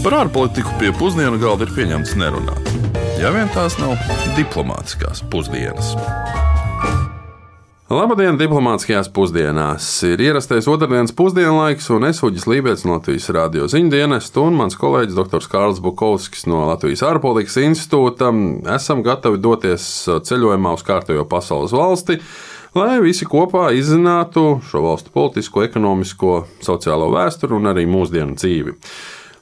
Par ārpolitiku pie pusdienu galda ir pieņemts nerunāt. Ja vien tās nav diplomātiskās pusdienas. Labdien, diplomātiskajās pusdienās! Ir ierastais otrdienas pusdienlaiks, un es Uģis Lībijams no Latvijas Rādio ziņu dienesta un mans kolēģis Dr. Kārls Bukovskis no Latvijas ārpolitikas institūta esam gatavi doties ceļojumā uz kārtējo pasaules valsti, lai visi kopā izzinātu šo valstu politisko, ekonomisko, sociālo vēsturi un arī mūsdienu dzīvi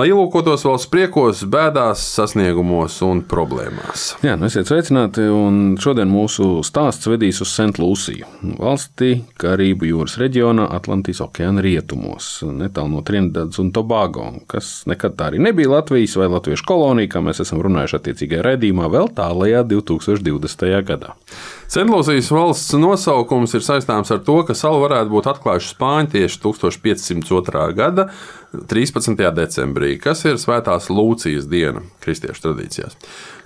lai ielūkotos valsts priekos, bēdās, sasniegumos un problēmās. Jā, nu esiet sveicināti, un šodien mūsu stāsts vedīs uz St. Lūsiju, valsti Karību jūras reģionā, Atlantijas okeāna rietumos, netālu no Trinidades un Tobago, kas nekad tā arī nebija Latvijas vai Latviešu kolonija, kā mēs esam runājuši attiecīgajā raidījumā vēl tālajā 2020. gadā. Sentlūzijas valsts nosaukums ir saistāms ar to, ka salu varētu būt atklājuši spāņi tieši 1502. gada 13. decembrī, kas ir Svētās Lūcijas diena kristiešu tradīcijās.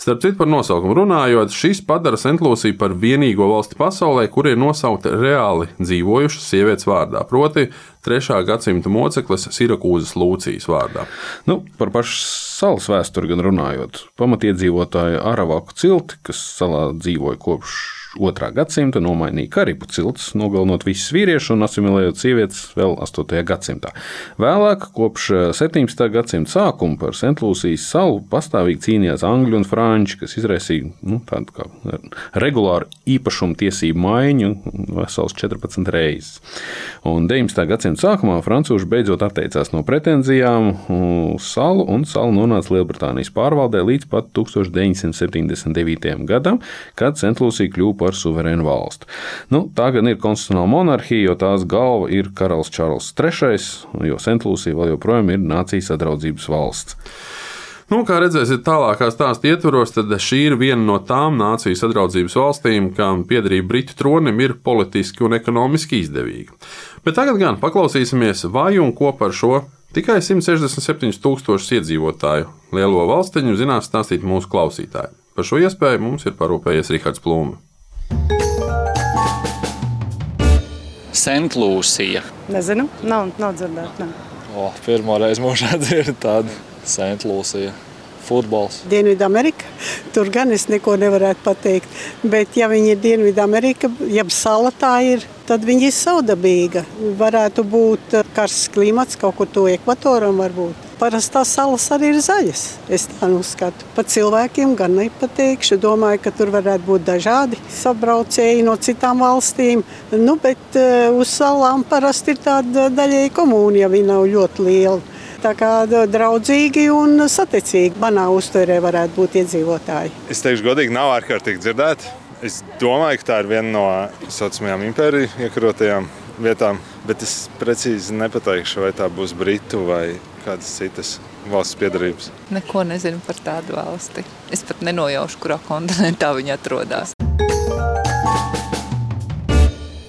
Starp citu, par nosaukumu runājot, šis padara Sentlūsiju par vienīgo valsti pasaulē, kur ir nosaukta reāli dzīvojušas sievietes vārdā, proti, 3. gadsimta moceklis Sirakūzas Lūcijas vārdā. Nu, par pašu salas vēsturi gan runājot, pamatiedzīvotāji Aravaku cilti, kas salā dzīvoja kopš otrā gadsimta nomainīja Karibu cilts, nogalinot visus vīriešus un asimilējot sievietes vēl 8. gadsimtā. Vēlāk, kopš 17. gadsimta sākuma par Sentlūsijas salu pastāvīgi cīnījās angļu un franči, kas izraisīja nu, tādu kā regulāru īpašumu tiesību maiņu vesels 14 reizes. Un 19. gadsimta sākumā francūži beidzot atteicās no pretenzijām uz salu, un sala nonāca Lielbritānijas pārvaldē līdz pat 1979. gadam, kad Sentlūsija kļuva par suverēnu valsti. Nu, tā gan ir konstitucionāla monarhija, jo tās galva ir karalis Čārls III, jo Sentlūsija vēl joprojām ir nācijas sadraudzības valsts. Nu, kā redzēsiet, tālākā stāsta ietvaros, tad šī ir viena no tām nāciju sadraudzības valstīm, kam piederība Britu tronim ir politiski un ekonomiski izdevīga. Bet tagad gan paklausīsimies, vai un ko par šo tikai 167,000 iedzīvotāju lielo valstiņu zinās stāstīt mūsu klausītāji. Par šo iespēju mums ir parūpējies Rihards Plūms. Sentlūsija. Nezinu, nav, nav dzirdēta. O, pirmo reizi mūžā dzirdu tādu Sentlūsiju. Futbols. Dienvidamerika. Tur gan es neko nevarētu pateikt. Bet, ja viņi ir Dienvidamerika, jeb sala tā ir, tad viņi ir saudabīga. Varētu būt karsts klimats kaut kur to ekvatoram varbūt. Parasti tās salas arī ir zaļas. Es tā uzskatu. Par cilvēkiem gan nepateikšu. Domāju, ka tur varētu būt dažādi sabraucēji no citām valstīm. Nu, bet uh, uz salām parasti ir tāda daļēji komūna, ja viņi nav ļoti liela. Tā kā draudzīgi un saticīgi manā uztverē varētu būt iedzīvotāji. Es teikšu, godīgi, nav ārkārtīgi dzirdēti. Es domāju, ka tā ir viena no saucamajām impēriju iekarotajām vietām, bet es precīzi nepateikšu, vai tā būs Britu vai kādas citas valsts piedarības. Neko nezinu par tādu valsti. Es pat nenojaušu, kurā kontinentā viņi atrodas.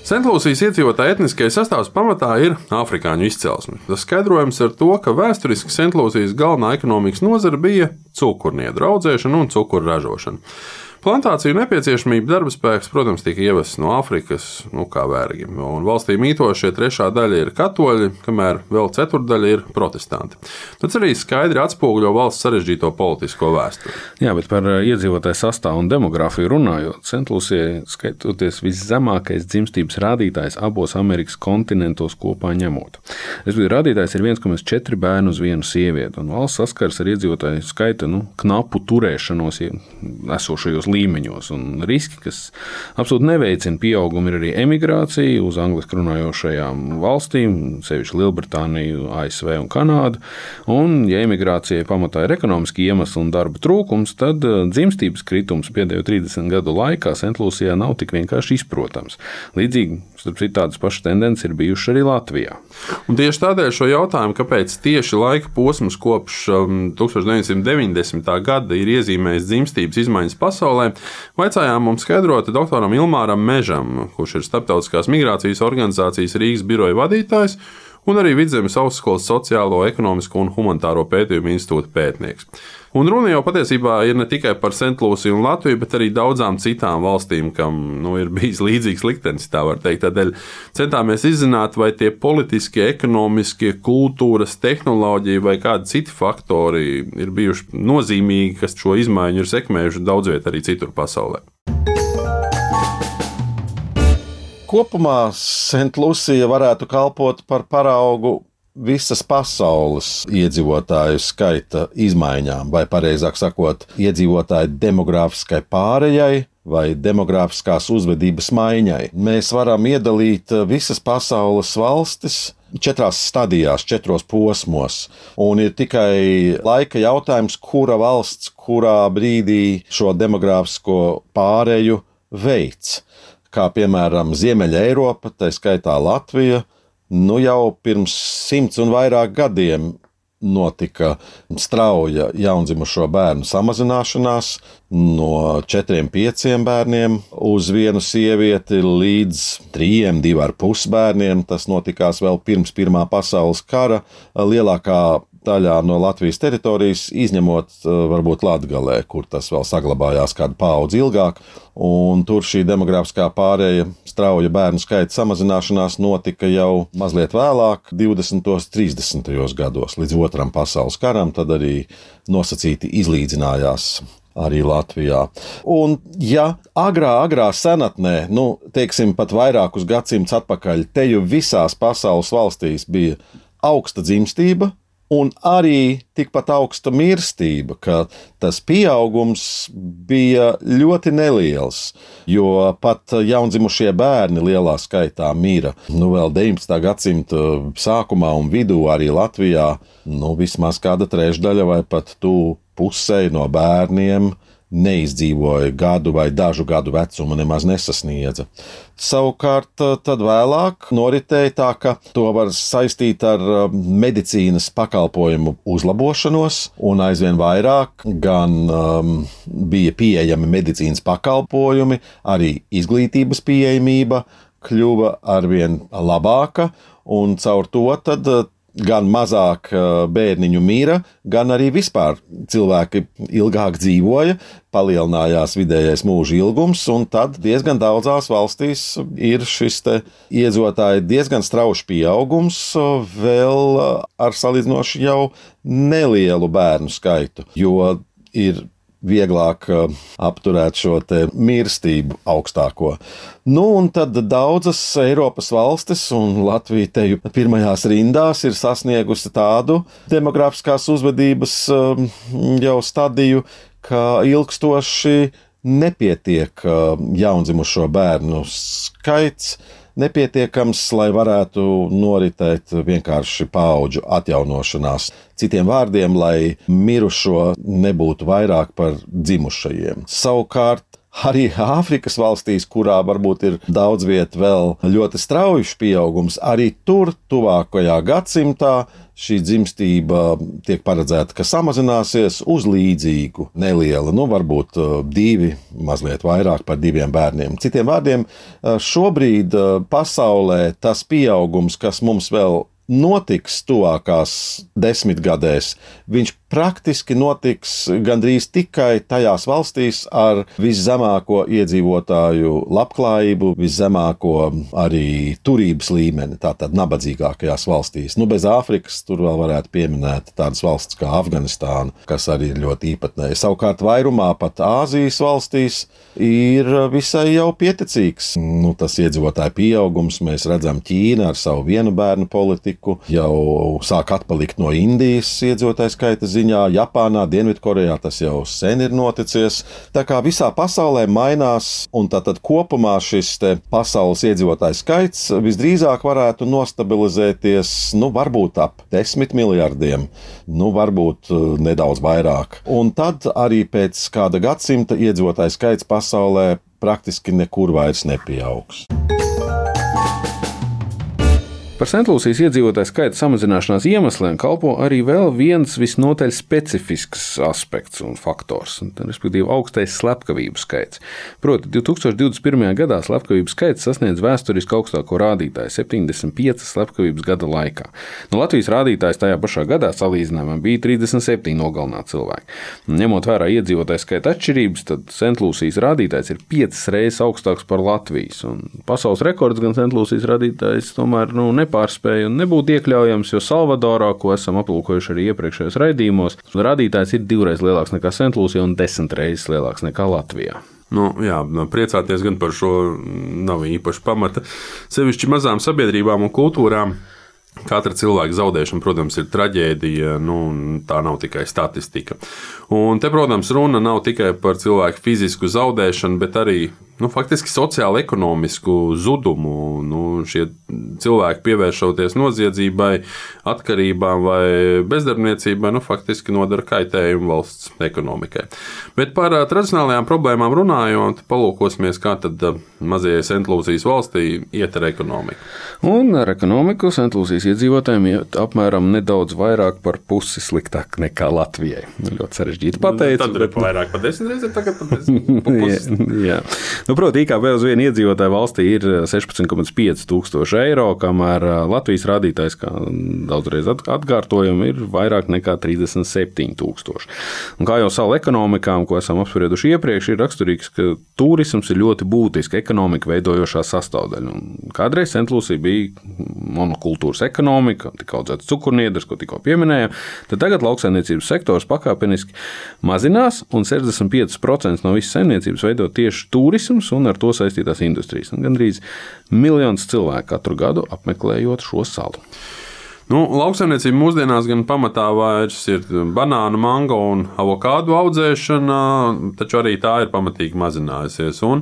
Sentlūsijas iedzīvotāja etniskais sastāvs pamatā ir afrikāņu izcelsme. Tas skaidrojams ar to, ka vēsturiski Sentlūsijas galvenā ekonomikas nozara bija cukurniedru audzēšana un cukuru ražošana. Plantāciju nepieciešamība darba spēks, protams, tika ievests no Āfrikas, nu, kā vergi. Un valstī mītošie trešā daļa ir katoļi, kamēr vēl ceturdaļa ir protestanti. Tas arī skaidri atspoguļo valsts sarežģīto politisko vēsturi. Jā, bet par uh, iedzīvotāju sastāvu un demogrāfiju runājot, Centlūsija skaitoties viszemākais dzimstības rādītājs abos Amerikas kontinentos kopā ņemot. Respektīvi, rādītājs ir 1,4 bērnu uz vienu sievieti, un valsts saskars ar iedzīvotāju skaita nu, knapu turēšanos esošajos līmeņos. Un riski, kas absolūti neveicina pieaugumu, ir arī emigrācija uz angļuiski runājošajām valstīm, sevišķi Lielbritāniju, ASV un Kanādu. Un, ja emigrācijai pamatā ir ekonomiski iemesli un darba trūkums, tad eh, dzimstības kritums pēdējo 30 gadu laikā Sentlūsijā nav tik vienkārši izprotams. Līdzīgi Starp citu, tādas pašas tendences ir bijušas arī Latvijā. Un tieši tādēļ šo jautājumu, kāpēc tieši laika posms kopš um, 1990. gada ir iezīmējis dzimstības izmaiņas pasaulē, vaicājām mums skaidrot doktoram Ilmāram Mežam, kurš ir Starptautiskās migrācijas organizācijas Rīgas biroja vadītājs un arī Vidzemes augstskolas sociālo, ekonomisko un humanitāro pētījumu institūta pētnieks. Un runa jau patiesībā ir ne tikai par Sentlūsiju un Latviju, bet arī daudzām citām valstīm, kam nu, ir bijis līdzīgs liktenis. Tādēļ centāmies izzināt, vai tie politiskie, ekonomiskie, kultūras, tehnoloģija vai kādi citi faktori ir bijuši nozīmīgi, kas šo izmaiņu ir sekmējuši daudz vietā arī citur pasaulē. Kopumā Sentlūsija varētu kalpot par paraugu visas pasaules iedzīvotāju skaita izmaiņām, vai precīzāk sakot, iedzīvotāju demogrāfiskai pārējai vai demogrāfiskās uzvedības maiņai. Mēs varam iedalīt visas pasaules valstis četrās stadijās, četros posmos. Un ir tikai laika jautājums, kura valsts kurā brīdī šo demogrāfisko pāreju veids. Kā piemēram Ziemeļa Eiropa, tā skaitā Latvija, nu jau pirms simts un vairāk gadiem notika strauja jaundzimušo bērnu samazināšanās no četriem, pieciem bērniem uz vienu sievieti līdz trījiem, divu ar pus bērniem. Tas notikās vēl pirms Pirmā pasaules kara. Lielākā daļā no Latvijas teritorijas, izņemot eh, varbūt Latvijā, kur tas vēl saglabājās kādu paudzi ilgāk. Tur šī demogrāfiskā pārēja, strauja bērnu skaita samazināšanās notika jau mazliet vēlāk, 20. un 30. gados, līdz Otram pasaules karam. Tad arī nosacīti izlīdzinājās arī Latvijā. Un, ja agrā, agrā senatnē, nu, teiksim, pat vairākus gadsimtus atpakaļ, te jau visās pasaules valstīs bija augsta dzimstība, un arī tikpat augsta mirstība, ka tas pieaugums bija ļoti neliels, jo pat jaundzimušie bērni lielā skaitā mira. Nu, vēl 19. gadsimta sākumā un vidū arī Latvijā nu, vismaz kāda trešdaļa vai pat tu pusē no bērniem neizdzīvoja gadu vai dažu gadu vecumu, nemaz nesasniedza. Savukārt, eh, tad vēlāk noritēja tā, ka to var saistīt ar eh, medicīnas pakalpojumu uzlabošanos, un aizvien vairāk gan um, bija pieejami medicīnas pakalpojumi, arī izglītības pieejamība kļuva arvien labāka, un caur to tad eh, gan mazāk bērniņu mīra, gan arī vispār cilvēki ilgāk dzīvoja, palielinājās vidējais mūža ilgums, un tad diezgan daudzās valstīs ir šis iedzīvotāju diezgan strauji pieaugums, vēl ar salīdzinoši jau nelielu bērnu skaitu, jo ir vieglāk uh, apturēt šo mirstību augstāko. Nu, un tad daudzas Eiropas valstis, un Latvija te jau pirmajās rindās, ir sasniegusi tādu demogrāfiskās uzvedības um, jau stadiju, ka ilgstoši nepietiek uh, jaundzimušo bērnu skaits nepietiekams, lai varētu noritēt vienkārši paudžu atjaunošanās. Citiem vārdiem, lai mirušo nebūtu vairāk par dzimušajiem. Savukārt, Arī Āfrikas valstīs, kurā varbūt ir daudz vietu vēl ļoti strauji pieaugums, arī tur tuvākajā gadsimtā šī dzimstība tiek paredzēta, ka samazināsies uz līdzīgu nelielu, nu, varbūt uh, divi, mazliet vairāk par diviem bērniem. Citiem vārdiem, uh, šobrīd uh, pasaulē tas pieaugums, kas mums vēl notiks tuvākās desmitgadēs, viņš praktiski notiks gandrīz tikai tajās valstīs ar viszemāko iedzīvotāju labklājību, viszemāko arī turības līmeni, tātad nabadzīgākajās valstīs. Nu, bez Āfrikas tur vēl varētu pieminēt tādas valsts kā Afganistāna, kas arī ir ļoti īpatnēja. Savukārt vairumā pat Āzijas valstīs ir visai jau pieticīgs. Nu, tas iedzīvotāju pieaugums mēs redzam Ķīna ar savu vienu bērnu politiku, jau sāk atpalikt no Indijas iedzīvotāju skaita ziņā, Japānā, Dienvidkorejā tas jau sen ir noticis. Tā kā visā pasaulē mainās, un tātad kopumā šis pasaules iedzīvotāju skaits visdrīzāk varētu nostabilizēties, nu, varbūt ap desmit miljardiem, nu, varbūt uh, nedaudz vairāk. Un tad arī pēc kāda gadsimta iedzīvotāju skaits pasaulē praktiski nekur vairs nepieaugs. Par Sentlūsijas iedzīvotāju skaita samazināšanās iemesliem kalpo arī vēl viens visnotaļ specifisks aspekts un faktors, respektīvi augstais slepkavību skaits. Proti, 2021. gadā slepkavību skaits sasniedz vēsturiski augstāko rādītāju - 75 slepkavības gada laikā. No Latvijas rādītājs tajā pašā gadā salīdzinājumā bija 37 nogalināti cilvēki. Ņemot vērā iedzīvotāju skaita atšķirības, tad Sentlūsijas rādītājs ir 5 reizes augstāks par Latvijas. Pasaules rekords gan Sentlūsijas rādītājs tomēr nu, nepārspēja un nebūtu iekļaujams, jo Salvadorā, ko esam aplūkojuši arī iepriekšējos raidījumos, rādītājs ir divreiz lielāks nekā Sentlūsija un desmit reizes lielāks nekā Latvijā. Nu, jā, priecāties gan par šo nav īpaši pamata. Sevišķi mazām sabiedrībām un kultūrām. Katra cilvēka zaudēšana, protams, ir traģēdija. Nu, tā nav tikai statistika. Un te, protams, runa nav tikai par cilvēku fizisku zaudēšanu, bet arī nu, faktiski sociāli ekonomisku zudumu. Nu, šie cilvēki pievēršoties noziedzībai, atkarībām vai bezdarbniecībai, nu, faktiski nodara kaitējumu valsts ekonomikai. Bet par tradicionālajām problēmām runājot, palūkosimies, kā tad mazajai Sentlūzijas valstī iet ar ekonomiku. Un ar ekonomiku Sentlūzijas iedzīvotājiem iet apmēram nedaudz vairāk par pusi sliktāk nekā Latvijai. Nu, ļoti sarežģīti pateikt. Nu, tad ir bet... vairāk par desmit reizēm, tagad par desmit. jā, jā. Nu, Protams, IKP uz vienu iedzīvotāju valstī ir 16,5 tūkstoši eiro, kamēr Latvijas rādītājs, kā daudzreiz atkārtojam, ir vairāk nekā 37 tūkstoši. Un kā jau salu ekonomikām, ko esam apsprieduši iepriekš, ir raksturīgs, ka turisms ir ļoti būtiska ekonomika veidojošā sastāvdaļa. Un kādreiz Sentlūsija bija monokultūras ekonomika, tika audzēts cukurniedrs, ko tikko pieminējām, tad tagad lauksaimniecības sektors pakāpeniski mazinās, un 65% no visas saimniecības veido tieši turisms un ar to saistītās industrijas. Un gandrīz miljons cilvēku katru gadu apmeklējot šo salu. Nu, lauksaimniecība mūsdienās gan pamatā vairs ir banānu, mango un avokādu audzēšana, taču arī tā ir pamatīgi mazinājusies. Un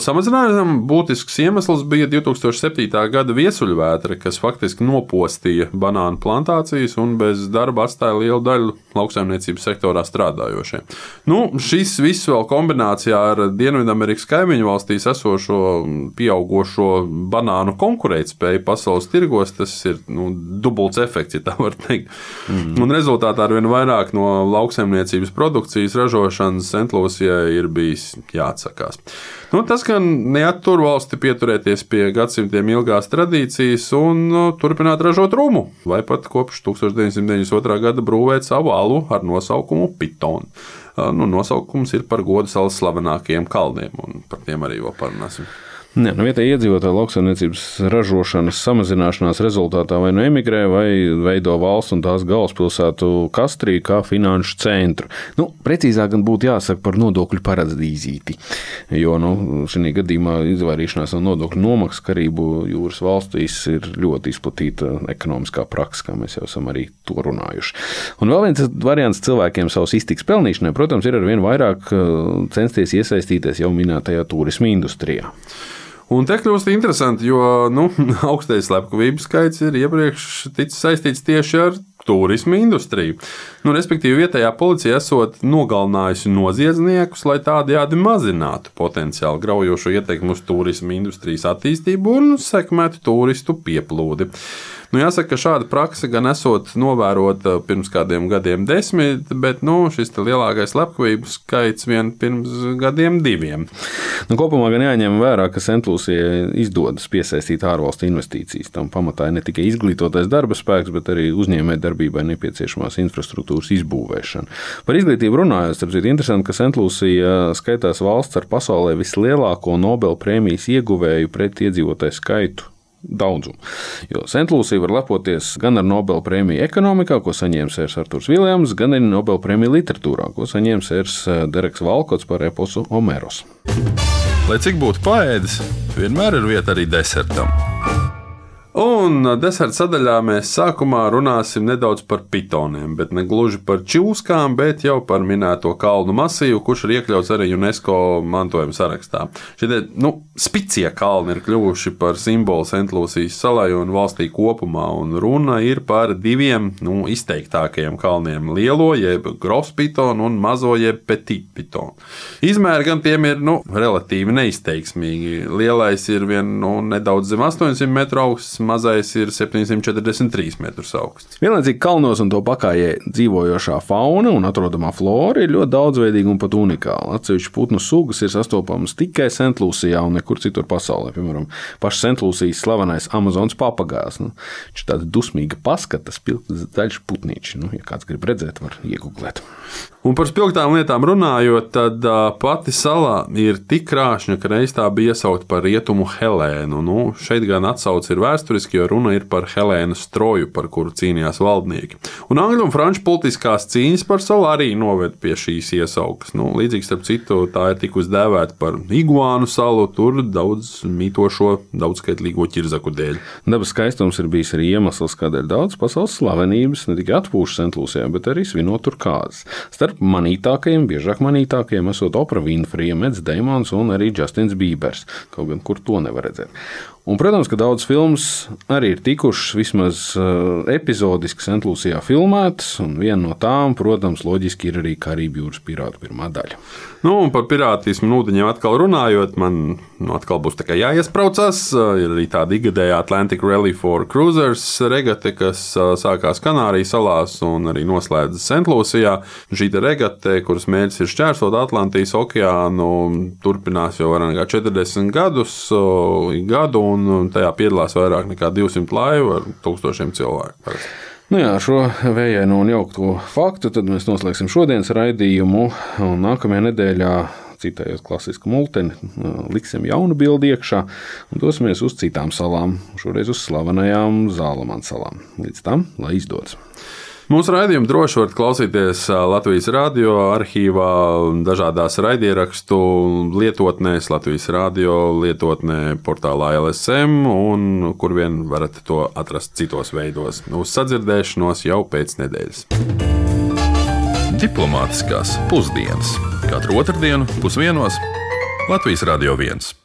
Samazinājumam būtisks iemesls bija 2007. gada viesuļvētra, kas faktiski nopostīja banānu plantācijas un bez darba atstāja lielu daļu lauksaimniecības sektorā strādājošie. Nu, šis viss vēl kombinācijā ar Dienvidamerikas kaimiņu valstīs esošo pieaugušo banānu konkurētspēju pasaules tirgos, tas ir nu, dubults efekts, ja tā var teikt. Mm. Un rezultātā ar vien vairāk no lauksaimniecības produkcijas ražošanas Sentlūsijai ir bijis jāatsakās. Nu, tas gan neattur valsti pieturēties pie gadsimtiem ilgās tradīcijas un nu, turpināt ražot rumu, vai pat kopš 1992. gada brūvēt savu alu ar nosaukumu Pitonu. Nu, nosaukums ir par godu salas slavenākajiem kalniem, un par tiem arī vēl parunāsim. Jā, nu, vietējā iedzīvotāja lauksaimniecības ražošanas samazināšanās rezultātā vai nu emigrē, vai veido valsts un tās galvaspilsētu Kastriju kā finanšu centru. Nu, precīzāk gan būtu jāsaka par nodokļu paradīzīti, jo nu, šī gadījumā izvairīšanās no nodokļu nomaksas Karību jūras valstīs ir ļoti izplatīta ekonomiskā praksa, kā mēs jau esam arī to runājuši. Un vēl viens variants cilvēkiem savas iztiks pelnīšanai, protams, ir arvien vairāk uh, censties iesaistīties jau minētajā turisma industrijā. Un te kļūst interesanti, jo nu, augstais slepkavības skaits ir iepriekš ticis saistīts tieši ar turisma industriju. Nu, respektīvi, vietējā policija esot nogalinājusi noziedzniekus, lai tādējādi mazinātu potenciāli graujošo ietekmi uz turisma industrijas attīstību un sekmētu turistu pieplūdi. Nu, jāsaka, ka šāda praksa gan esot novērota pirms kādiem gadiem, desmit, bet nu, šis lielākais slepkavību skaits vien pirms gadiem, diviem. Nu, kopumā gan jāņem vērā, ka Sentlūsijai izdodas piesaistīt ārvalstu investīcijas. Tam pamatā ir ne tikai izglītotais darba spēks, bet arī uzņēmējdarbībai nepieciešamās infrastruktūras izbūvēšana. Par izglītību runājot, tad ir interesanti, ka Sentlūsija skaitās valsts ar pasaulē vislielāko Nobel prēmijas ieguvēju pret iedzīvotāju skaitu daudzumu. Jo Sentlūsija var lepoties gan ar Nobela prēmiju ekonomikā, ko saņēma Sērs Arthurs Viljams, gan arī Nobela prēmiju literatūrā, ko saņēma Sērs eh, Dereks Valkots par eposu Omeros. Lai cik būtu paēdis, vienmēr ir vieta arī desertam. Un deserta sadaļā mēs sākumā runāsim nedaudz par pitoniem, bet ne gluži par čūskām, bet jau par minēto kalnu masīvu, kurš ir iekļauts arī UNESCO mantojuma sarakstā. Šie nu, spicie kalni ir kļuvuši par simbolu Sentlūsijas salai un valstī kopumā, un runa ir par diviem nu, izteiktākajiem kalniem - lielo, jeb grospitonu un mazo, jeb petitpitonu. Izmēri gan tiem ir nu, relatīvi neizteiksmīgi. Lielais ir vien nu, nedaudz zem 800 metru augsts mazais ir 743 metrus augsts. Vienlaicīgi kalnos un to pakājē dzīvojošā fauna un atrodamā flora ir ļoti daudzveidīga un pat unikāla. Atsevišķi putnu sugas ir sastopamas tikai Sentlūsijā un nekur citur pasaulē. Piemēram, pašs Sentlūsijas slavenais Amazonas papagājs. Nu, viņš ir tāds dusmīga paskata, spilgts zaļš putnīčs. Nu, ja kāds grib redzēt, var iegūglēt. Un par spilgtām lietām runājot, tad uh, pati sala ir tik krāšņa, ka reiz tā bija iesaukta par rietumu Helēnu. Nu, šeit gan atsauce ir vēsturiski, jo runa ir par Helēnas stroju, par kuru cīnījās valdnieki. Un angļu un franču politiskās cīņas par salu arī noved pie šīs iesaukas. Nu, līdzīgi, starp citu, tā ir tikusi dēvēta par iguānu salu, tur daudz mītošo, daudzskaitlīgo ķirzaku dēļ. Dabas skaistums ir bijis arī iemesls, kādēļ daudz pasaules slavenības ne tikai atpūšas Sentlūsijā, bet arī svinot tur kāzas. Starp manītākajiem, biežāk manītākajiem esot Opera Winfrey, Mets Deimons un arī Justins Bībers. Kaut gan kur to nevar redzēt. Un, protams, ka daudz filmas arī ir tikušas vismaz uh, epizodiski Sentlūsijā filmētas, un viena no tām, protams, loģiski ir arī Karību jūras pirāta pirmā daļa. Nu, un par pirātismu un ūdeņiem atkal runājot, man nu, atkal būs jāiespraucas. Ir arī tāda ikgadējā Atlantic Rally for Cruisers regate, kas sākās Kanārijas salās un arī noslēdzas Sentlūsijā. Šī regate, kuras mērķis ir šķērsot Atlantijas okeānu, turpinās jau vairāk nekā 40 gadus, gadu, un tajā piedalās vairāk nekā 200 laivu ar tūkstošiem cilvēku. Parasti. Nu jā, šo vējainu un jaukto faktu mēs noslēgsim šodienas raidījumu. Nākamajā nedēļā, citējot klasisku multeni, liksim jaunu bildi iekšā un dosimies uz citām salām. Šoreiz uz slavenajām Zālamāna salām. Līdz tam, lai izdodas! Mūsu raidījumu droši varat klausīties Latvijas radio arhīvā, dažādās raidierakstu lietotnēs, Latvijas radio lietotnē, portālā LSM, un kur vien varat to atrast citos veidos. Uz sadzirdēšanos jau pēc nedēļas. Diplomātiskās pusdienas katru otrdienu pusdienos Latvijas Radio 1.